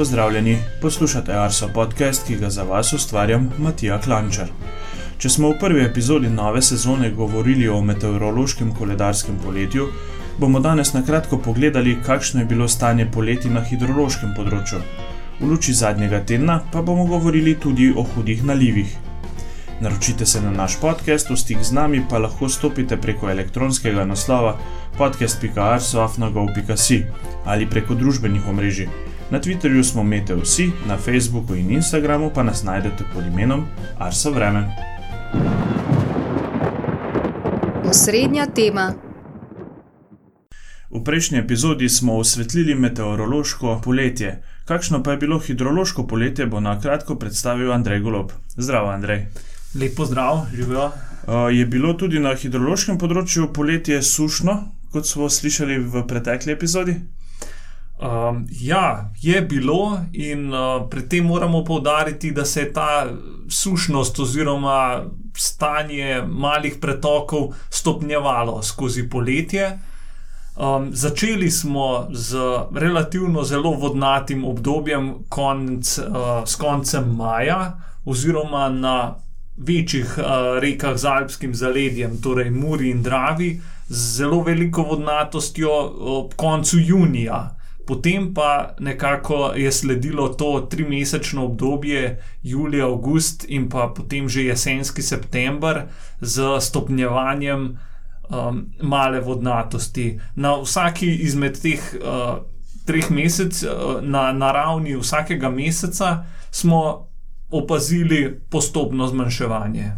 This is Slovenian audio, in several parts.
Pozdravljeni, poslušate Arso podcast, ki ga za vas ustvarjam Matija Klančar. Če smo v prvi epizodi nove sezone govorili o meteorološkem koledarskem poletju, bomo danes na kratko pogledali, kakšno je bilo stanje poleti na hidrološkem področju. V luči zadnjega tedna pa bomo govorili tudi o hudih nalivih. Naročite se na naš podcast, v stik z nami pa lahko stopite preko elektronskega naslova podcast.arsoafnagov.si ali preko družbenih omrežij. Na Twitterju smo Meteo vsi, na Facebooku in Instagramu pa nas najdete pod imenom Arso Vreme. Osrednja tema. V prejšnji epizodi smo osvetlili meteorološko poletje. Kakšno pa je bilo hidrološko poletje, bo na kratko predstavil Andrej Golob. Zdravo, Andrej. Lepo zdrav, živijo. Je bilo tudi na hidrološkem področju poletje sušno, kot smo slišali v pretekli epizodi? Um, ja, je bilo, in uh, pri tem moramo povdariti, da se je ta sušnost oziroma stanje malih pretokov stopnjevalo skozi poletje. Um, začeli smo z relativno zelo vodnatim obdobjem konc, uh, s koncem maja, oziroma na večjih uh, rekah z alpskim zaledjem, torej Muri in Dravi, z zelo veliko vodnatostjo ob koncu junija. Potem pa nekako je sledilo to trimesečno obdobje, julij, august in pa potem že jesenski september z stopnjevanjem um, male vodnatosti. Na vsaki izmed teh uh, treh mesecev, uh, na, na ravni vsakega meseca, smo opazili postopno zmanjševanje.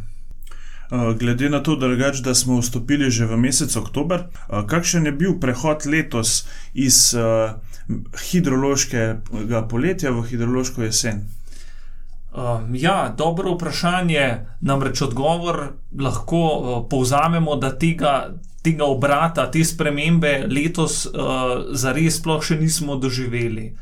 Uh, glede na to, drugač, da smo vstopili že v mesec oktober, uh, kakšen je bil prehod letos iz uh, hidrološkega poletja v hidrološko jesen? Um, ja, dobro vprašanje. Namreč odgovor lahko uh, povzamemo, da tega, tega obrata, te spremembe letos uh, zares sploh še nismo doživeli.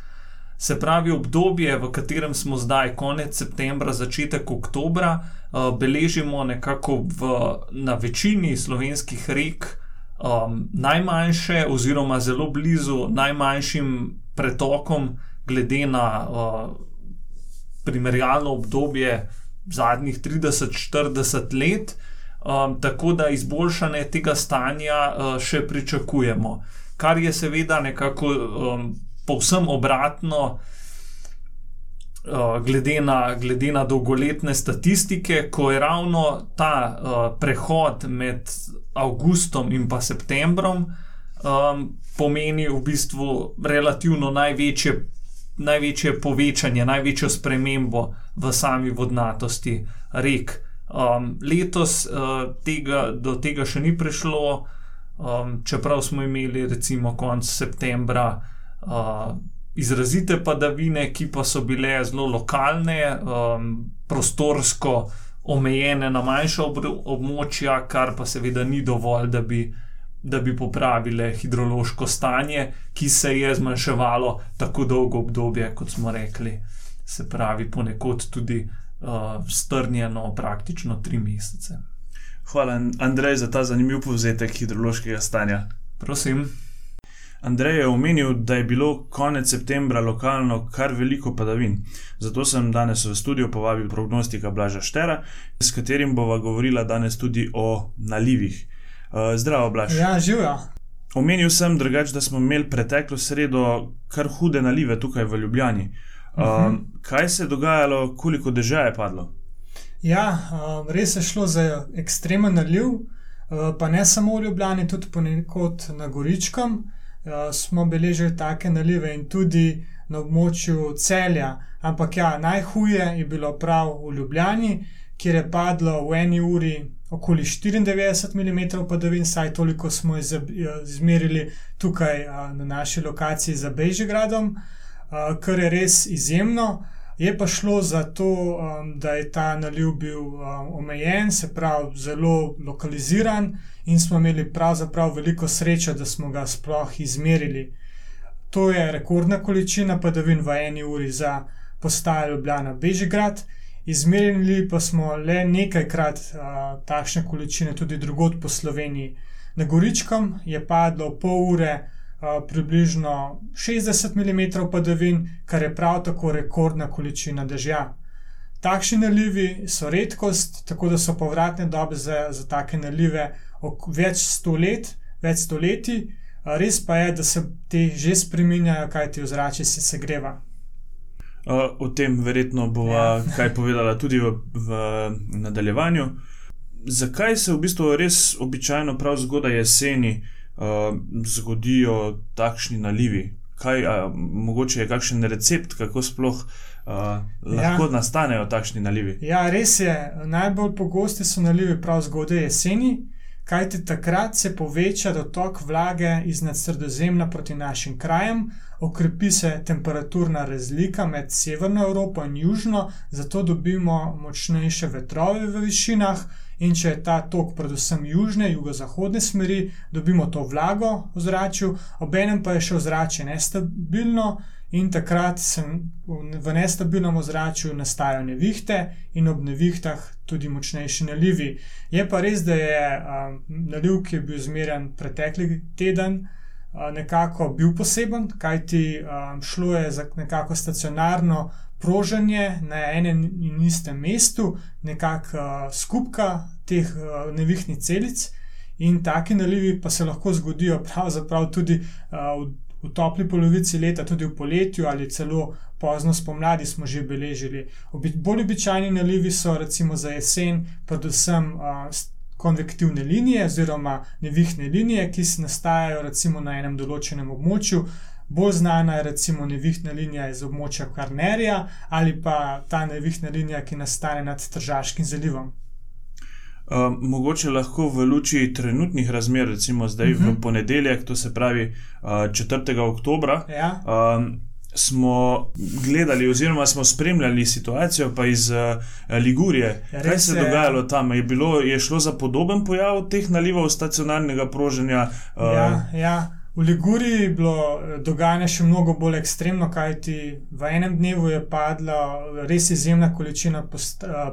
Se pravi, obdobje, v katerem smo zdaj, konec septembra, začetek oktobra, uh, beležimo nekako v, na večini slovenskih rek um, najmanjše, oziroma zelo blizu najmanjšim pretokom, glede na uh, primerjalno obdobje zadnjih 30-40 let. Um, tako da izboljšanje tega stanja uh, še pričakujemo, kar je seveda nekako um, povsem obratno, uh, glede, na, glede na dolgoletne statistike, ko je ravno ta uh, prehod med avgustom in pa septembrom um, pomeni v bistvu relativno največje, največje povečanje, največjo spremembo v sami vodnatosti rek. Um, letos uh, tega, do tega še ni prišlo, um, čeprav smo imeli recimo konec septembra uh, izrazite padavine, ki pa so bile zelo lokalne, um, prostorsko omejene na manjša območja, kar pa seveda ni dovolj, da bi, da bi popravile hidrološko stanje, ki se je zmanjševalo tako dolgo obdobje, kot smo rekli. Se pravi, ponekod tudi uh, strnjeno, praktično tri mesece. Hvala, Andrej, za ta zanimiv povzetek hidrološkega stanja. Prosim. Andrej je omenil, da je bilo konec septembra lokalno kar veliko padavin. Zato sem danes v studio povabil prognostika Blaža Štera, s katerim bova govorila danes tudi o nalivih. Uh, zdravo, Blaž. Ja, živijo. Omenil sem drugač, da smo imeli preteklo sredo kar hude nalive tukaj v Ljubljani. Uh, uh -huh. Kaj se je dogajalo, koliko dežja je padlo? Ja, um, res je šlo za ekstremen naliv, pa ne samo v Ljubljani, tudi ponekod na Goričkem. Eh, smo beležili take nalive in tudi na območju celja. Ampak ja, najhuje je bilo prav v Ljubljani, kjer je padlo v eni uri okoli 94 mm padavin, saj toliko smo izmerili tukaj eh, na naši lokaciji za Bežigradom, eh, kar je res izjemno. Je pa šlo za to, da je ta naliv bil omejen, se pravi, zelo lokaliziran in smo imeli pravzaprav veliko sreče, da smo ga sploh izmerili. To je rekordna količina padavin v eni uri za postajo Ljubljana Bežigrad. Izmerili pa smo le nekajkrat uh, takšne količine tudi drugot po Sloveniji. Na Goričkem je padlo pol ure približno 60 mm padavin, kar je prav tako rekordna količina dežja. Takšni nalivi so redkost, tako da so povratne dobe za, za take nalive več sto let, več stoletij. Res pa je, da se ti že spremenjajo, kaj ti ozračje se segreva. Uh, o tem verjetno bova ja. kaj povedala tudi v, v nadaljevanju. Zakaj se v bistvu res običajno prav zgodaj jeseni uh, zgodijo takšni nalivi? Kaj, a, mogoče je kakšen recept, kako sploh uh, lahko ja. nastanejo takšni nalivi? Ja, res je. Najbolj pogosti so nalivi prav zgodaj jeseni, kajti takrat se poveča dotok vlage iznad sredozemlja proti našim krajem, okrepi se temperaturna razlika med severno Evropo in južno, zato dobimo močnejše vetrove v višinah. In če je ta tok, predvsem južne, jugozahodne smeri, dobimo to vlago v zraku, obenem pa je še ozračje nestabilno, in takrat se v nestabilnem ozračju nastajajo nevihte, in ob nevihtah tudi močnejši nalivi. Je pa res, da je um, naliv, ki je bil zmeren pretekli teden, uh, nekako bil poseben, kajti um, šlo je za nekako stacionarno proženje na enem in istem mestu, nekako uh, skupka teh uh, nevihtnih celic. In taki nalivi pa se lahko zgodijo pravzaprav tudi uh, v v topli polovici leta, tudi v poletju ali celo pozno spomladi smo že beležili. Bolj običajni nalivi so recimo za jesen, predvsem uh, konvektivne linije oziroma nevihne linije, ki se nastajajo recimo na enem določenem območju. Bolj znana je recimo nevihna linija iz območja Karnerija ali pa ta nevihna linija, ki nastane nad Tržaškim zalivom. Uh, mogoče lahko v luči trenutnih razmer, recimo zdaj uh -huh. v mhm. ponedeljek, to se pravi uh, 4. oktober, ja. uh, smo gledali oziroma smo spremljali situacijo pa iz uh, Ligurije. Ja, Kaj se je dogajalo tam? Je, bilo, je šlo za podoben pojav teh nalivov stacionarnega proženja? Uh, ja, ja. V Liguriji je bilo dogajanje še mnogo bolj ekstremno, kajti v enem dnevu je padla res izjemna količina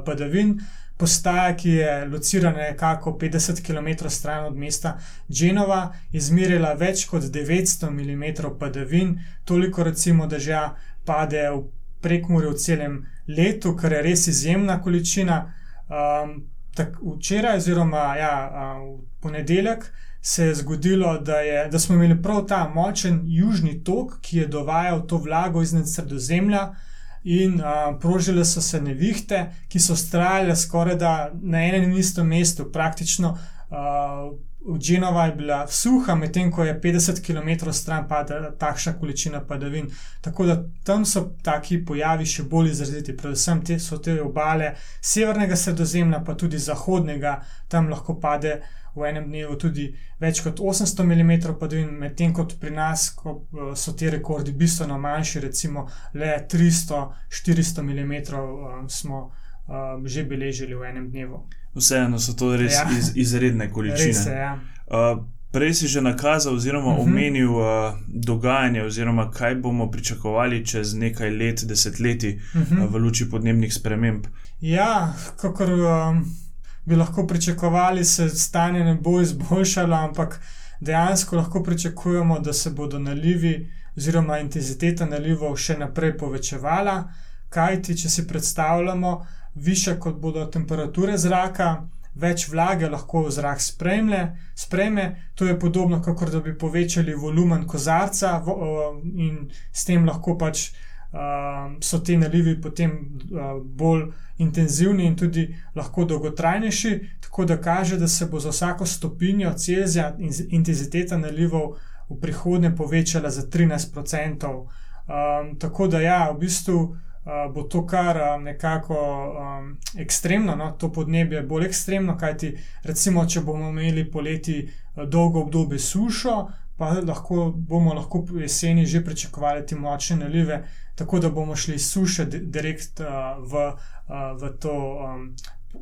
padavin postaja, ki je locirana nekako 50 km stran od mesta Genova, izmerila več kot 900 mm padavin, toliko recimo, že pade v prekmurju v celem letu, kar je res izjemna količina. Um, tak, včeraj, oziroma ja, v ponedeljek, se je zgodilo, da, je, da smo imeli prav ta močen južni tok, ki je dovajal to vlago iznad sredozemlja in uh, prožile so se nevihte, ki so trajale skoraj da na enem in istem mestu, praktično. Uh, Dženova je bila suha, medtem ko je 50 km stran padala takšna količina padavin. Tako da tam so taki pojavi še bolj izraziti, predvsem te so te obale severnega sredozemlja, pa tudi zahodnega, tam lahko pade v enem dnevu tudi več kot 800 mm padavin, medtem ko pri nas ko eh, so ti rekordi bistveno manjši, recimo le 300-400 mm smo um, že beležili v enem dnevu. Vseeno so to res ja. iz, izredne količine. Res je, ja. uh, Prej si že nakazal, oziroma uh mhm. -huh. omenil uh, dogajanje, oziroma kaj bomo pričakovali čez nekaj let, desetletij uh -huh. uh, v luči podnebnih sprememb. Ja, kakor. Um bi lahko pričakovali, se stanje ne bo izboljšalo, ampak dejansko lahko pričakujemo, da se bodo nalivi oziroma intenziteta nalivov še naprej povečevala. Kaj ti, če si predstavljamo, više kot bodo temperature zraka, več vlage lahko zrak spremlje, spreme. To je podobno, kot da bi povečali volumen kozarca in s tem lahko pač uh, so ti nalivi potem uh, bolj intenzivni in tudi lahko dolgotrajnejši, tako da kaže, da se bo za vsako stopinjo Celzija intenziteta nalivov v prihodnje povečala za 13%. Um, tako da, ja, v bistvu uh, bo to kar um, nekako um, ekstremno, no? to podnebje je bolj ekstremno, kajti recimo, če bomo imeli poleti uh, dolgo obdobje sušo, pa lahko, bomo lahko v jeseni že pričakovali te močne nalive, tako da bomo šli suše direkt uh, v, uh, v to um,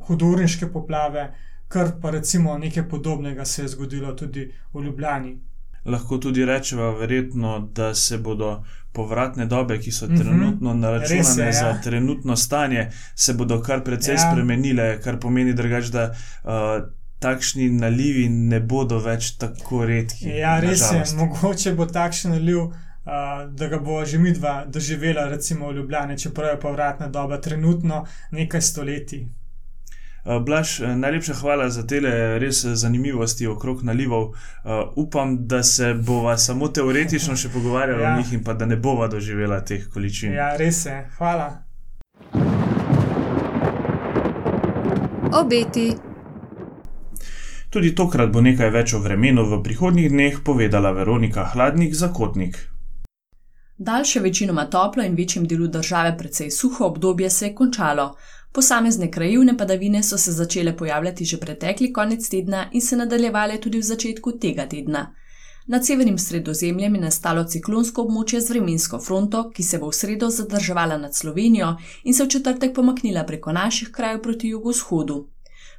hudorniške poplave, kar pa recimo nekaj podobnega se je zgodilo tudi v Ljubljani. Lahko tudi rečemo, verjetno, da se bodo povratne dobe, ki so mhm. trenutno naračunane je, ja. za trenutno stanje, se bodo kar precej ja. spremenile, kar pomeni, drugač, da uh, takšni nalivi ne bodo več tako redki. Ja, res je, mogoče bo takšen naliv, uh, da ga bo že midva doživela, recimo v Ljubljani, čeprav je povratna doba trenutno nekaj stoletij. Uh, Blaž, eh, najlepša hvala za te res eh, zanimivosti okrog nalivov. Uh, upam, da se bova samo teoretično še pogovarjala ja. Ja. o njih in pa da ne bova doživela teh količin. Ja, res je, hvala. Obeti. Tudi tokrat bo nekaj več o vremenu v prihodnjih dneh povedala Veronika Hladnik Zakotnik. Daljše večinoma toplo in večjem delu države precej suho obdobje se je končalo. Posamezne krajivne padavine so se začele pojavljati že pretekli konec tedna in se nadaljevale tudi v začetku tega tedna. Nad severnim sredozemljem je nastalo ciklonsko območje z vremensko fronto, ki se bo v sredo zadrževala nad Slovenijo in se v četrtek pomaknila preko naših krajev proti jugovzhodu.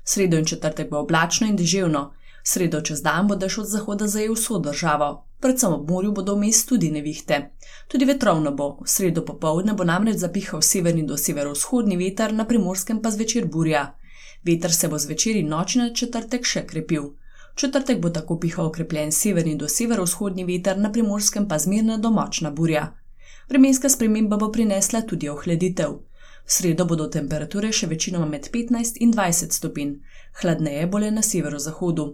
V sredo in četrtek bo oblačno in deževno, v sredo čez dan bo dež od zahoda zajel vso državo, predvsem ob morju bodo vmes tudi nevihte. Tudi vetrovno bo, v sredo popovdne bo namreč zapihal severni do severovzhodni veter, na primorskem pa zvečer burja. Veter se bo zvečer in noči na četrtek še krepil. V četrtek bo tako pihal okrepljen severni do severovzhodni veter, na primorskem pa zmerna domočna burja. Vremenska sprememba bo prinesla tudi ohladitev. V sredo bodo temperature še večinoma med 15 in 20 stopinj, hladneje bo le na severozahodu.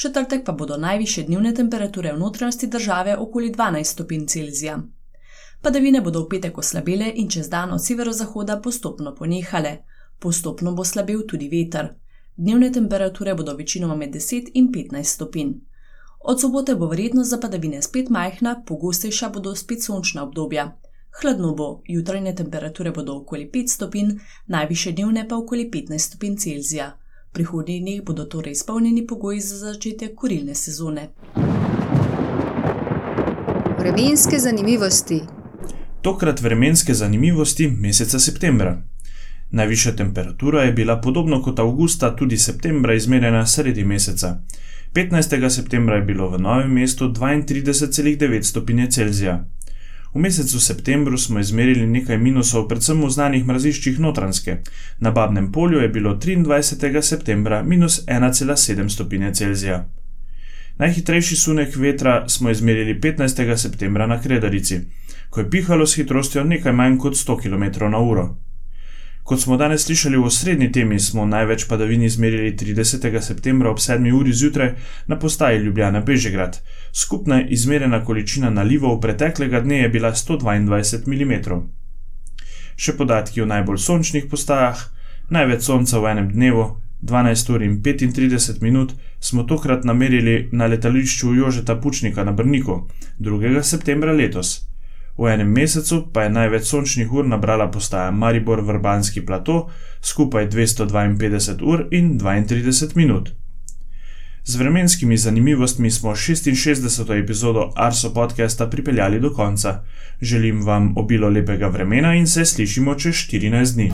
V četrtek pa bodo najviše dnevne temperature v notranjosti države okoli 12 stopinj Celzija. Padavine bodo v petek oslabele in čez dan od severozahoda postopno ponehale. Postopno bo slabil tudi veter. Dnevne temperature bodo večinoma med 10 in 15 stopinj. Od sobote bo verjetnost za padavine spet majhna, pogostejša bodo spet sončna obdobja. Hladno bo, jutrajne temperature bodo okoli 5 stopinj, najviše dnevne pa okoli 15 stopinj Celzija. V prihodnjih dneh bodo torej izpolnjeni pogoji za začetek kurilne sezone. Vremenske zanimivosti. Tokrat vremenske zanimivosti meseca septembra. Najvišja temperatura je bila podobno kot avgusta tudi septembra izmerjena sredi meseca. 15. septembra je bilo v novem mestu 32,9 stopinje Celzija. V mesecu septembru smo izmerili nekaj minusov, predvsem v znanih mraziščih notranske. Na Babnem polju je bilo 23. septembra minus 1,7 stopinje Celzija. Najhitrejši sunek vetra smo izmerili 15. septembra na Kredarici, ko je pihalo s hitrostjo nekaj manj kot 100 km/h. Kot smo danes slišali v osrednji temi, smo največ padavin izmerili 30. septembra ob 7. uri zjutraj na postaji Ljubljana Bežigrad. Skupna izmerjena količina nalivov preteklega dne je bila 122 mm. Še podatki o najbolj sončnih postajah. Največ sonca v enem dnevu, 12 ur in 35 minut, smo tokrat namerili na letališču Jožeta Pučnika na Brniku, 2. septembra letos. V enem mesecu pa je največ sončnih ur nabrala postaja Maribor Vrbanski plato, skupaj 252 ur in 32 minut. Z vremenskimi zanimivostmi smo 66. epizodo Arso podcasta pripeljali do konca. Želim vam obilo lepega vremena in se slišimo čez 14 dni.